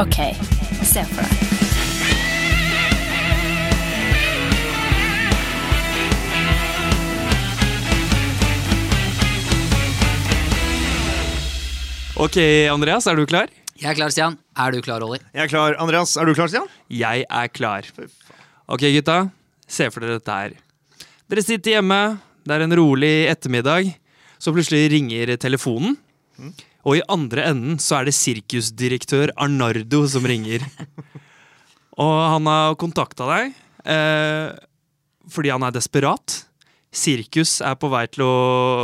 OK, se for deg. Ok, Andreas, er du klar? Jeg er klar, Stian. Er du klar, Olli? Jeg er klar. Andreas, er du klar, Stian? Jeg er klar. Ok, gutta. Se for dere dette her. Dere sitter hjemme, det er en rolig ettermiddag. Så plutselig ringer telefonen. Og i andre enden så er det sirkusdirektør Arnardo som ringer. Og han har kontakta deg eh, fordi han er desperat. Sirkus er på vei til å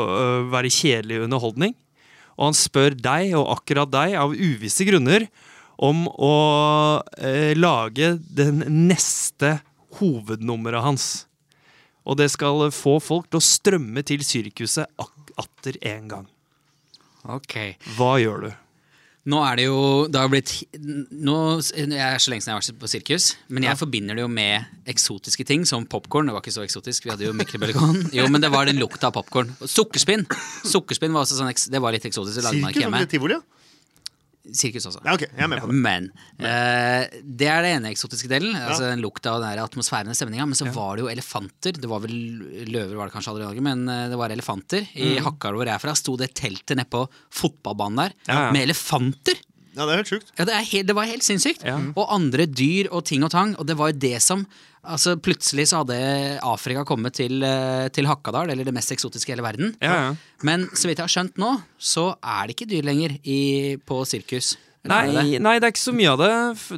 øh, være kjedelig underholdning. Og han spør deg, og akkurat deg, av uvisse grunner, om å eh, lage den neste hovednummeret hans. Og det skal få folk til å strømme til sirkuset atter en gang. Ok. Hva gjør du? Nå er det jo Det har blitt nå, Jeg er så lenge siden jeg har vært på sirkus, men jeg forbinder det jo med eksotiske ting, som popkorn. Det var ikke så eksotisk, vi hadde jo mikrobølgeovn. Jo, men det var den lukta av popkorn. Sukkerspinn! Sukkerspinn var også sånn, det var litt eksotisk. Det lagde man ikke Sirkus tivoli? ja? Sirkus også. Ja, okay. jeg er med på det. Men eh, det er det ene eksotiske delen. Altså den Lukta og den atmosfæren og stemninga. Men så var det jo elefanter. Det var vel løver, var det kanskje aldri men eh, det var elefanter. I Hakkar hvor jeg er fra, sto det teltet nedpå fotballbanen der med elefanter. Ja, det er helt sjukt. Ja, det, er helt, det var helt sinnssykt. Ja. Og andre dyr og ting og tang. Og det var jo det som Altså Plutselig så hadde Afrika kommet til, eh, til Hakadal, eller det mest eksotiske i hele verden. Ja, ja. Men så vidt jeg har skjønt nå, så er det ikke dyr lenger i, på sirkus. Er det? Nei, nei, det er ikke så mye av det.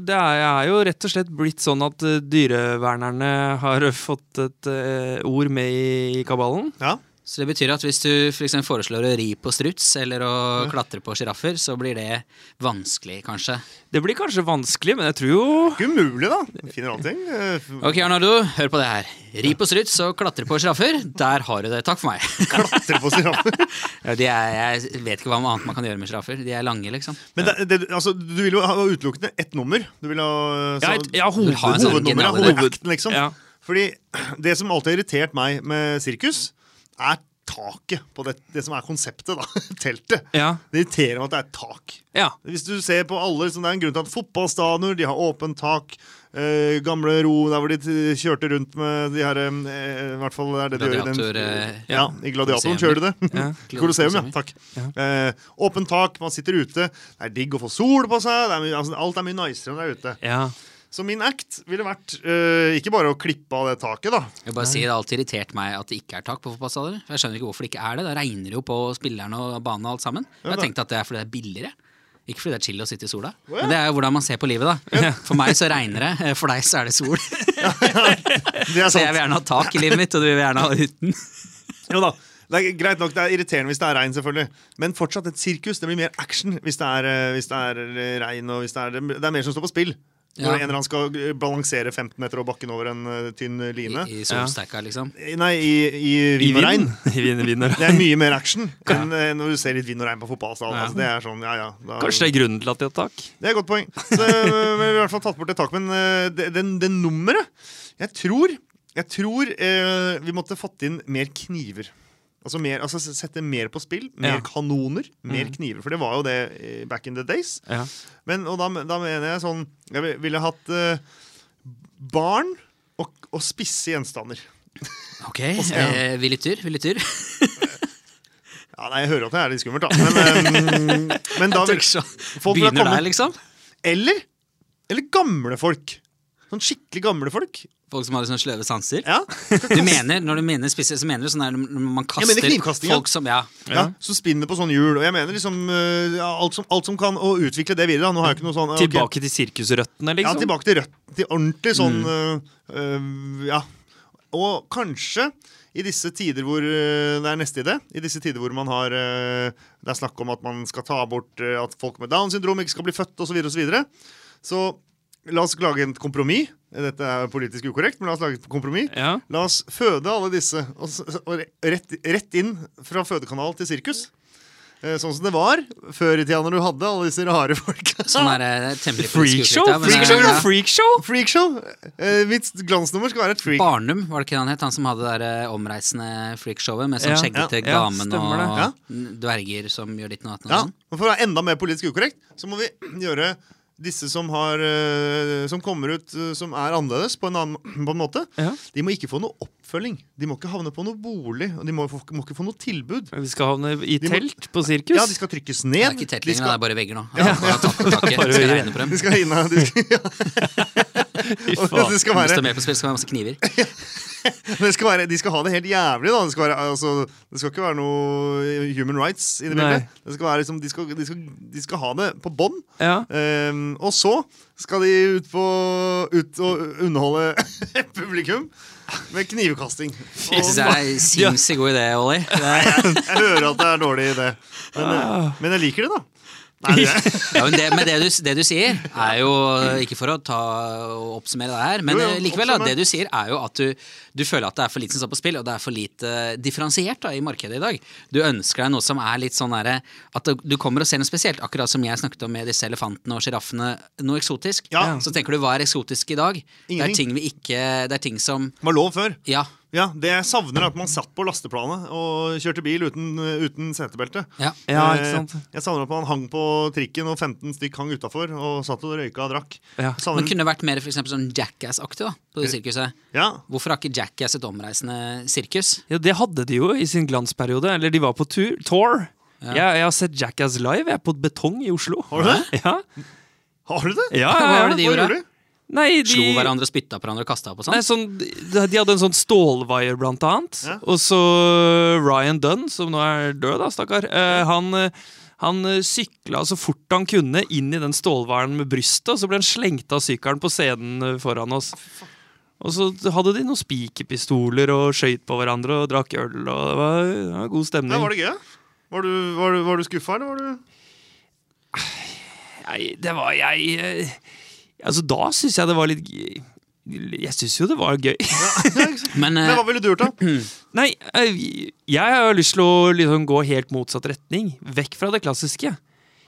Det er, er jo rett og slett blitt sånn at eh, dyrevernerne har fått et uh, ord med i, i kabalen. Ja. Så det betyr at hvis du for foreslår å ri på struts eller å klatre på sjiraffer, så blir det vanskelig, kanskje. Det blir kanskje vanskelig, men jeg tror jo Ikke umulig, da. Finner allting. Ok, Arnardo, hør på det her. Ri på struts og klatre på sjiraffer. Der har du det. Takk for meg. Klatre på sjiraffer. Ja, jeg vet ikke hva annet man kan gjøre med sjiraffer. De er lange, liksom. Men det, det, altså, du vil jo ha utelukkende ett nummer. Du vil ha Ja, så- et, ja, ha hoved, sånn hovednummeret. Hovedakten, liksom. Ja. Fordi det som alltid har irritert meg med sirkus, er taket på det, det som er konseptet, da. Teltet. Ja. Det irriterer meg at det er tak. ja. Hvis du ser på alle, så Det er en grunn til at fotballstadioner de har åpent tak. Eh, gamle ro der hvor de kjørte rundt med de her eh, I hvert fall er det de gjør i den eh, Ja, i Gladiatoren kjører de det. Ja. Colosseum, ja. Takk. Eh, åpent tak, man sitter ute. Det er digg å få sol på seg. Det er altså, alt er mye nicere når det er ute. Ja. Så min act ville vært eh, ikke bare å klippe av det taket, da. Jeg bare si Det har alltid irritert meg at det ikke er tak på fotballstadioner. Jeg skjønner ikke hvorfor det ikke er det. Da regner jo på spillerne og banen og alt sammen. Jeg har tenkt at det er fordi det er billigere. Ikke fordi det er chill å sitte i sola. Men det er jo hvordan man ser på livet, da. For meg så regner det, eh, for deg så er det sol. Det er Så jeg vil gjerne ha tak i livet mitt, og du vil gjerne ha uten. Jo da. Det er greit nok, det er irriterende hvis det er regn, selvfølgelig. Men fortsatt et sirkus. Det blir mer action hvis det er, eh, hvis det er regn. og hvis Det er, det er mer som står på spill. Ja. Når en eller annen skal eh, balansere 15 meter over bakken over en uh, tynn line. I, i solstekka, liksom. Nei, i, i vind og regn. Og Det er mye mer action enn uh, når du ser litt vind og regn på fotballstadion. Ja. Altså, det er sånn, ja, ja, da, Kanskje det er grunnen til at de har tak? Det er et godt poeng. Så, vi har i hvert fall tatt bort et tak. Men uh, det, den, det nummeret Jeg tror, jeg tror vi måtte fått inn mer kniver. Altså, mer, altså Sette mer på spill. Mer Ja. kanoner. Mer kniver. For det var jo det eh, back in the days. Ja. Men, og da, da mener jeg sånn Jeg ville hatt uh, barn og, og spisse gjenstander. Ok, eh, vi lytter. Vi lytter. Ja, nei, Jeg hører at det er litt skummelt, da. Men, eh, men da vil, Begynner der, liksom. Eller, eller gamle folk. Sånn skikkelig gamle folk. Folk som har sånne sløve sanser. Ja, Du mener, Når du mener spisse, så mener du sånn der når man kaster ja. folk som Ja. ja. Som spinner på sånn hjul. Og jeg mener liksom eh, ja, alt, som, alt som kan å utvikle det videre. Da. Nå har jeg ikke noe sånn ok. Tilbake til sirkusrøttene, liksom? Ja, tilbake til røttene, Til ordentlig sånn mm. øh, Ja. Og kanskje i disse tider hvor eh, Det er neste idé. I disse tider hvor man har eh, Det er snakk om at man skal ta bort eh, at folk med Downs syndrom ikke skal bli født, osv., osv. Så, videre. så la oss lage et kompromiss. Dette er politisk ukorrekt, men la oss lage et kompromiss. Ja. La oss føde alle disse og, og rett, rett inn fra fødekanal til sirkus. Eh, Sånn som det var før i tida når du hadde alle disse rare folka. Sånn er Freakshow? Freakshow? ja. Freakshow? Freakshow! Eh, mitt glansnummer skal være et freak. Barnum, var det ikke han het? Han som hadde det der eh, omreisende freakshowet med sånn Ja, skjeggete ja, stemmer og dverger som gjør ditt og datt. Ja, sånn. For å være enda mer politisk ukorrekt, så må vi gjøre disse som, har, eh, som kommer ut eh, som er annerledes på en annen på en måte, Ja. de må ikke få noe oppfølging. De må ikke havne på noe bolig, og de må, må ikke få noe tilbud. Vi skal havne i De må- telt på sirkus. Ja, de skal trykkes ned. Det er ikke tett de skal, det er bare vegger nå. Ja. Bare tatt bare, de skal regne på dem. de skal inn de skal, ja. det skal Hvis det være, er med på spill, skal det være masse kniver. det skal være, de skal ha det helt jævlig. Da. Det, skal være, altså, det skal ikke være noe human rights i det bildet. Det skal være, liksom, de, skal, de, de skal ha det på bånn. Ja. Um, og så skal de ut, på, ut og underholde publikum med knivkasting. Jeg syns det er en sinnssykt god idé, Ollie. Er- Jeg hører at det er dårlig idé, men, Ah. men jeg liker det, da. Nei, det, Ja, men det, men det du, det du sier, er jo Ikke for å ta oppsummere det her, men Jo, jo, eh, likevel, da, det du sier, er jo at du, du føler at det er for lite som står på spill, og det er for lite differensiert da, i markedet i dag. Du ønsker deg noe som er litt sånn derre At du- kommer og ser noe spesielt. Akkurat som jeg snakket om med disse elefantene og sjiraffene. Noe eksotisk. Ja. Så tenker du hva er eksotisk i dag? Det er ting vi ikke Det er ting som var lov før. Ja. Ja, Det jeg savner, er at man satt på lasteplanet og kjørte bil uten, uten setebelte. ja. ja, Eh, ikke sant. Jeg savner at man hang på trikken, og 15 stykk hang utafor og satt og røyka og drakk. Ja. Savner- Men kunne det vært mer for eksempel sånn Jackass-aktig da, på det sirkuset? ja. Hvorfor har ikke Jackass et omreisende sirkus? Ja, det hadde de jo i sin glansperiode. Eller de var på tur, tour. Ja. Jeg, jeg har sett Jackass live jeg, er på betong i Oslo. Har du det? Ja, Har du det? ja, Hva ja, var ja. det de Hva gjorde? Nei, de, Slo hverandre, spytta på hverandre og kasta opp og Nei, sånn? sånn, de de hadde en sånn stålvaier, blant annet. Ja. Og så Ryan Dunn, som nå er død, da, stakkar. eh, han han eh, sykla så fort han kunne inn i den stålvaieren med brystet, og så ble han slengt av sykkelen på scenen eh, foran oss. Og så hadde de noen spikerpistoler og skøyt på hverandre og drakk øl, og det var, det var god stemning. Ja, var det gøy? Var du, var du, var du skuffa, eller var du Nei, det var jeg eh, Altså, da syns jeg det var litt. Jeg syns jo det var gøy. Men, Men eh, hva ville du gjort, da? Nei, eh, jeg har lyst til å liksom gå helt motsatt retning. Vekk fra det klassiske.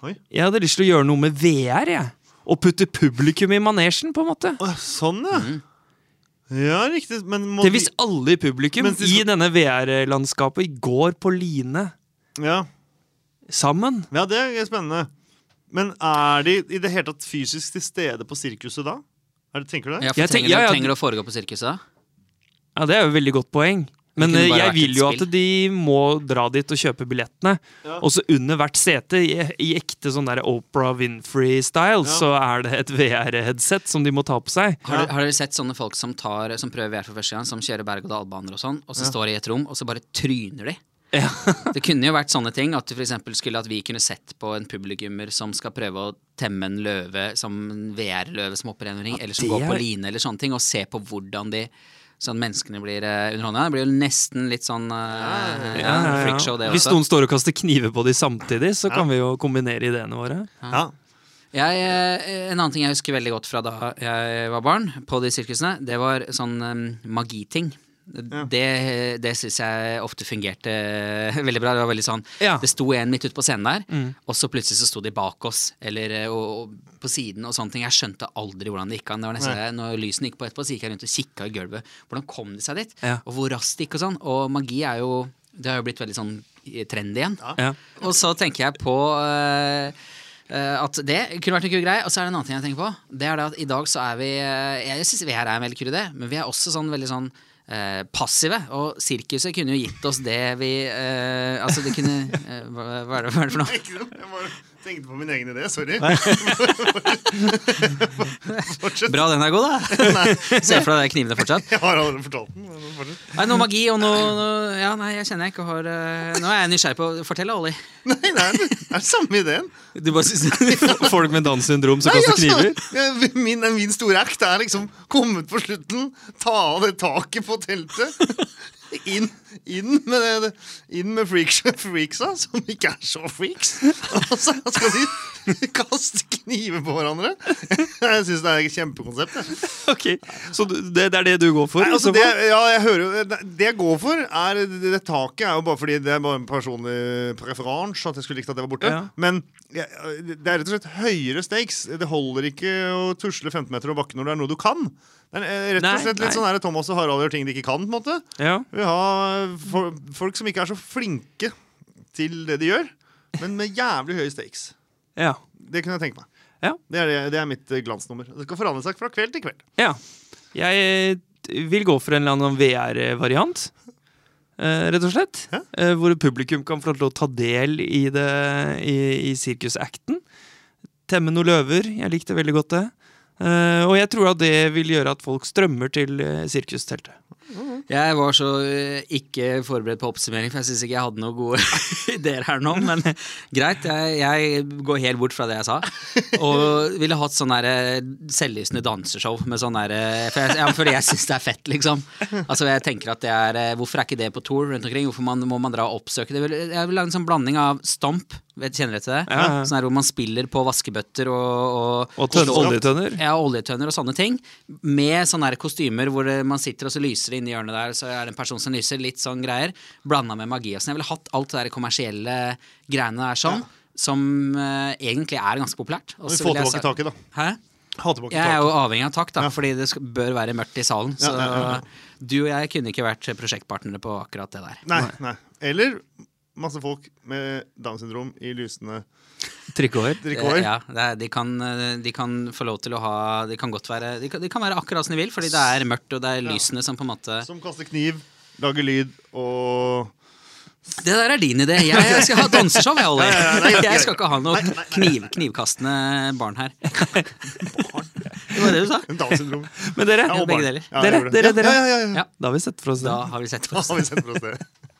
Oi. Jeg hadde lyst til å gjøre noe med VR, jeg. Og putte publikum i manesjen, på en måte. Sånn, ja. Ja, riktig. Men må Det Hvis alle i publikum Men de i denne VR-landskapet går på line ja. sammen ja, det er spennende. Men er de i det hele tatt fysisk til stede på sirkuset da? Er det, tenker du det? ja, for Jeg trenger, ja, ja, trenger det å foregå på sirkuset? Ja, Det er jo et veldig godt poeng. Men eh, jeg vil jo at de må dra dit og kjøpe billettene. Ja. Og så under hvert sete, i, i ekte sånn der Oprah Winfrey-style, Ja. så er det et VR-headset som de må ta på seg. Har, har dere sett sånne folk som, tar, som prøver VR for første gang, som kjører berg-og-dal-baner og sånn, og så står de i et rom, og så bare tryner de? Ja. Det kunne jo vært sånne ting, at du for skulle at vi kunne sett på en publikummer som skal prøve å temme en løve, som en VR-løve som hopper en ring, eller som går på line, eller sånne ting, og se på hvordan de Sånn menneskene blir uh, hånda Det blir jo nesten litt sånn uh, ja, Ja, ja, ja. freakshow, det også. Hvis noen står og kaster kniver på de samtidig, så kan vi jo kombinere ideene våre. Ja. Jeg, eh, en annen ting jeg husker veldig godt fra da jeg var barn, på de sirkusene, det var sånn um, magiting. Det, det syns jeg ofte fungerte veldig bra. Det var veldig sånn Ja. Det sto en midt ute på scenen der, Mm. og så plutselig så sto de bak oss eller eh, og, og på siden og sånne ting. Jeg skjønte aldri hvordan det gikk an. Det var nesten Når lysene gikk på etterpå, så gikk jeg rundt og kikka i gulvet. Hvordan kom de seg dit? Ja. Og hvor raskt det gikk og sånn. Og magi er jo Det har jo blitt veldig sånn trendy igjen. Ja. Og så tenker jeg på øh, eh, at det kunne vært en kul greie. Og så er det en annen ting jeg tenker på. Det er det at i dag så er vi eh, Jeg syns her er en veldig kul idé, men vi er også sånn veldig sånn eh, passive. Og sirkuset kunne jo gitt oss det vi eh, Altså, det kunne eh, hva, hva, er det, hva er det for noe? Tenkte på min egen idé. Sorry. Fortsett. Bra den er god, da! Se for deg de knivene fortsatt. Jeg har allerede fortalt den. Fortsett. Nei, Noe magi og noe, noe Ja, nei, jeg kjenner jeg ikke har uh, Nå er jeg nysgjerrig på Fortell, Olli. Nei, nei, det er den samme ideen. Du bare synes Folk med Downs syndrom som kaster kniver. min, min store act er liksom kommet på slutten, ta av det taket på teltet. Inn, inn med, det, med freaks, freaksa, som ikke er så freaks. Og så skal de kaste kniver på hverandre. Jeg syns det er et kjempekonsept. jeg. Ok, Så det, det er det du går for? Nei, altså det, ja, jeg hører det- jeg går for, er det, det taket er jo bare fordi det er bare en personlig preferanse at jeg skulle likt at det var borte. Ja. Men ja, det er rett og slett høyere stakes. Det holder ikke å tusle 15 meter over bakken når det er noe du kan. Det er eh, rett og slett litt nei. sånn her Thomas og Harald gjør ting de ikke kan. på en måte Ja. Vi har for, folk som ikke er så flinke til det de gjør, men med jævlig høye stakes. Ja. Det kunne jeg tenke meg. Ja. Det, er, det- er mitt eh, glansnummer. Det skal forandre seg fra kveld til kveld. ja. Jeg eh, vil gå for en eller annen VR-variant. eh, rett og slett. Ja. Hvor publikum kan få lov til å ta del i, det, i, i sirkusacten. Temme noen løver. Jeg likte veldig godt det. Og jeg tror at det vil gjøre at folk strømmer til eh, sirkusteltet. Jeg var så eh, ikke forberedt på oppsummering, for jeg syns ikke jeg hadde noen gode ideer her nå. Men greit, jeg, jeg går helt bort fra det jeg sa. Og ville hatt sånn eh, selvlysende danseshow med sånn der eh, For jeg, ja, fordi jeg syns det er fett, liksom. Altså jeg tenker at det er eh, Hvorfor er ikke det på tour rundt omkring? Hvorfor man, må man dra og oppsøke det? Jeg vil lage en sånn blanding av stomp, vet, kjenner dere til det? Ja, ja. Sånn her hvor man spiller på vaskebøtter og, og, Og oljetønner. ja, oljetønner og sånne ting. Med sånne her kostymer hvor man sitter og så lyser det inni hjørnet der, så er det en person som lyser. Litt sånn greier. Blanda med magi. og sånn. Jeg ville hatt alt det der kommersielle greiene der sånn. Som uh, egentlig er ganske populært. Og Vi får tilbake jeg taket, da. Hæ? Jeg er jo avhengig av takk, da, Ja. fordi det bør være mørkt i salen. Så Ja, ja, ja, du og jeg kunne ikke vært prosjektpartnere på akkurat det der. Nei, nei. Eller masse folk med Downs syndrom i lysende Trikkehår. drikkehår. Ja, det er, de, kan, eh, de kan få lov til å ha De kan godt være De kan, de kan være akkurat som de vil, fordi det er mørkt, og det er lysene som på en måte Som kaster kniv, lager lyd og Det der er din idé. Jeg, jeg skal ha danseshow, jeg, Olli. Jeg skal ikke ha noe kniv, knivkastende barn her. Det var det du sa. Men dere, Ja, begge deler. Ja, Dere, dere, dere. Ja, ja, ja, ja. Ja. da har vi sett for oss det. Da har vi sett for Da oss har vi sett for oss det.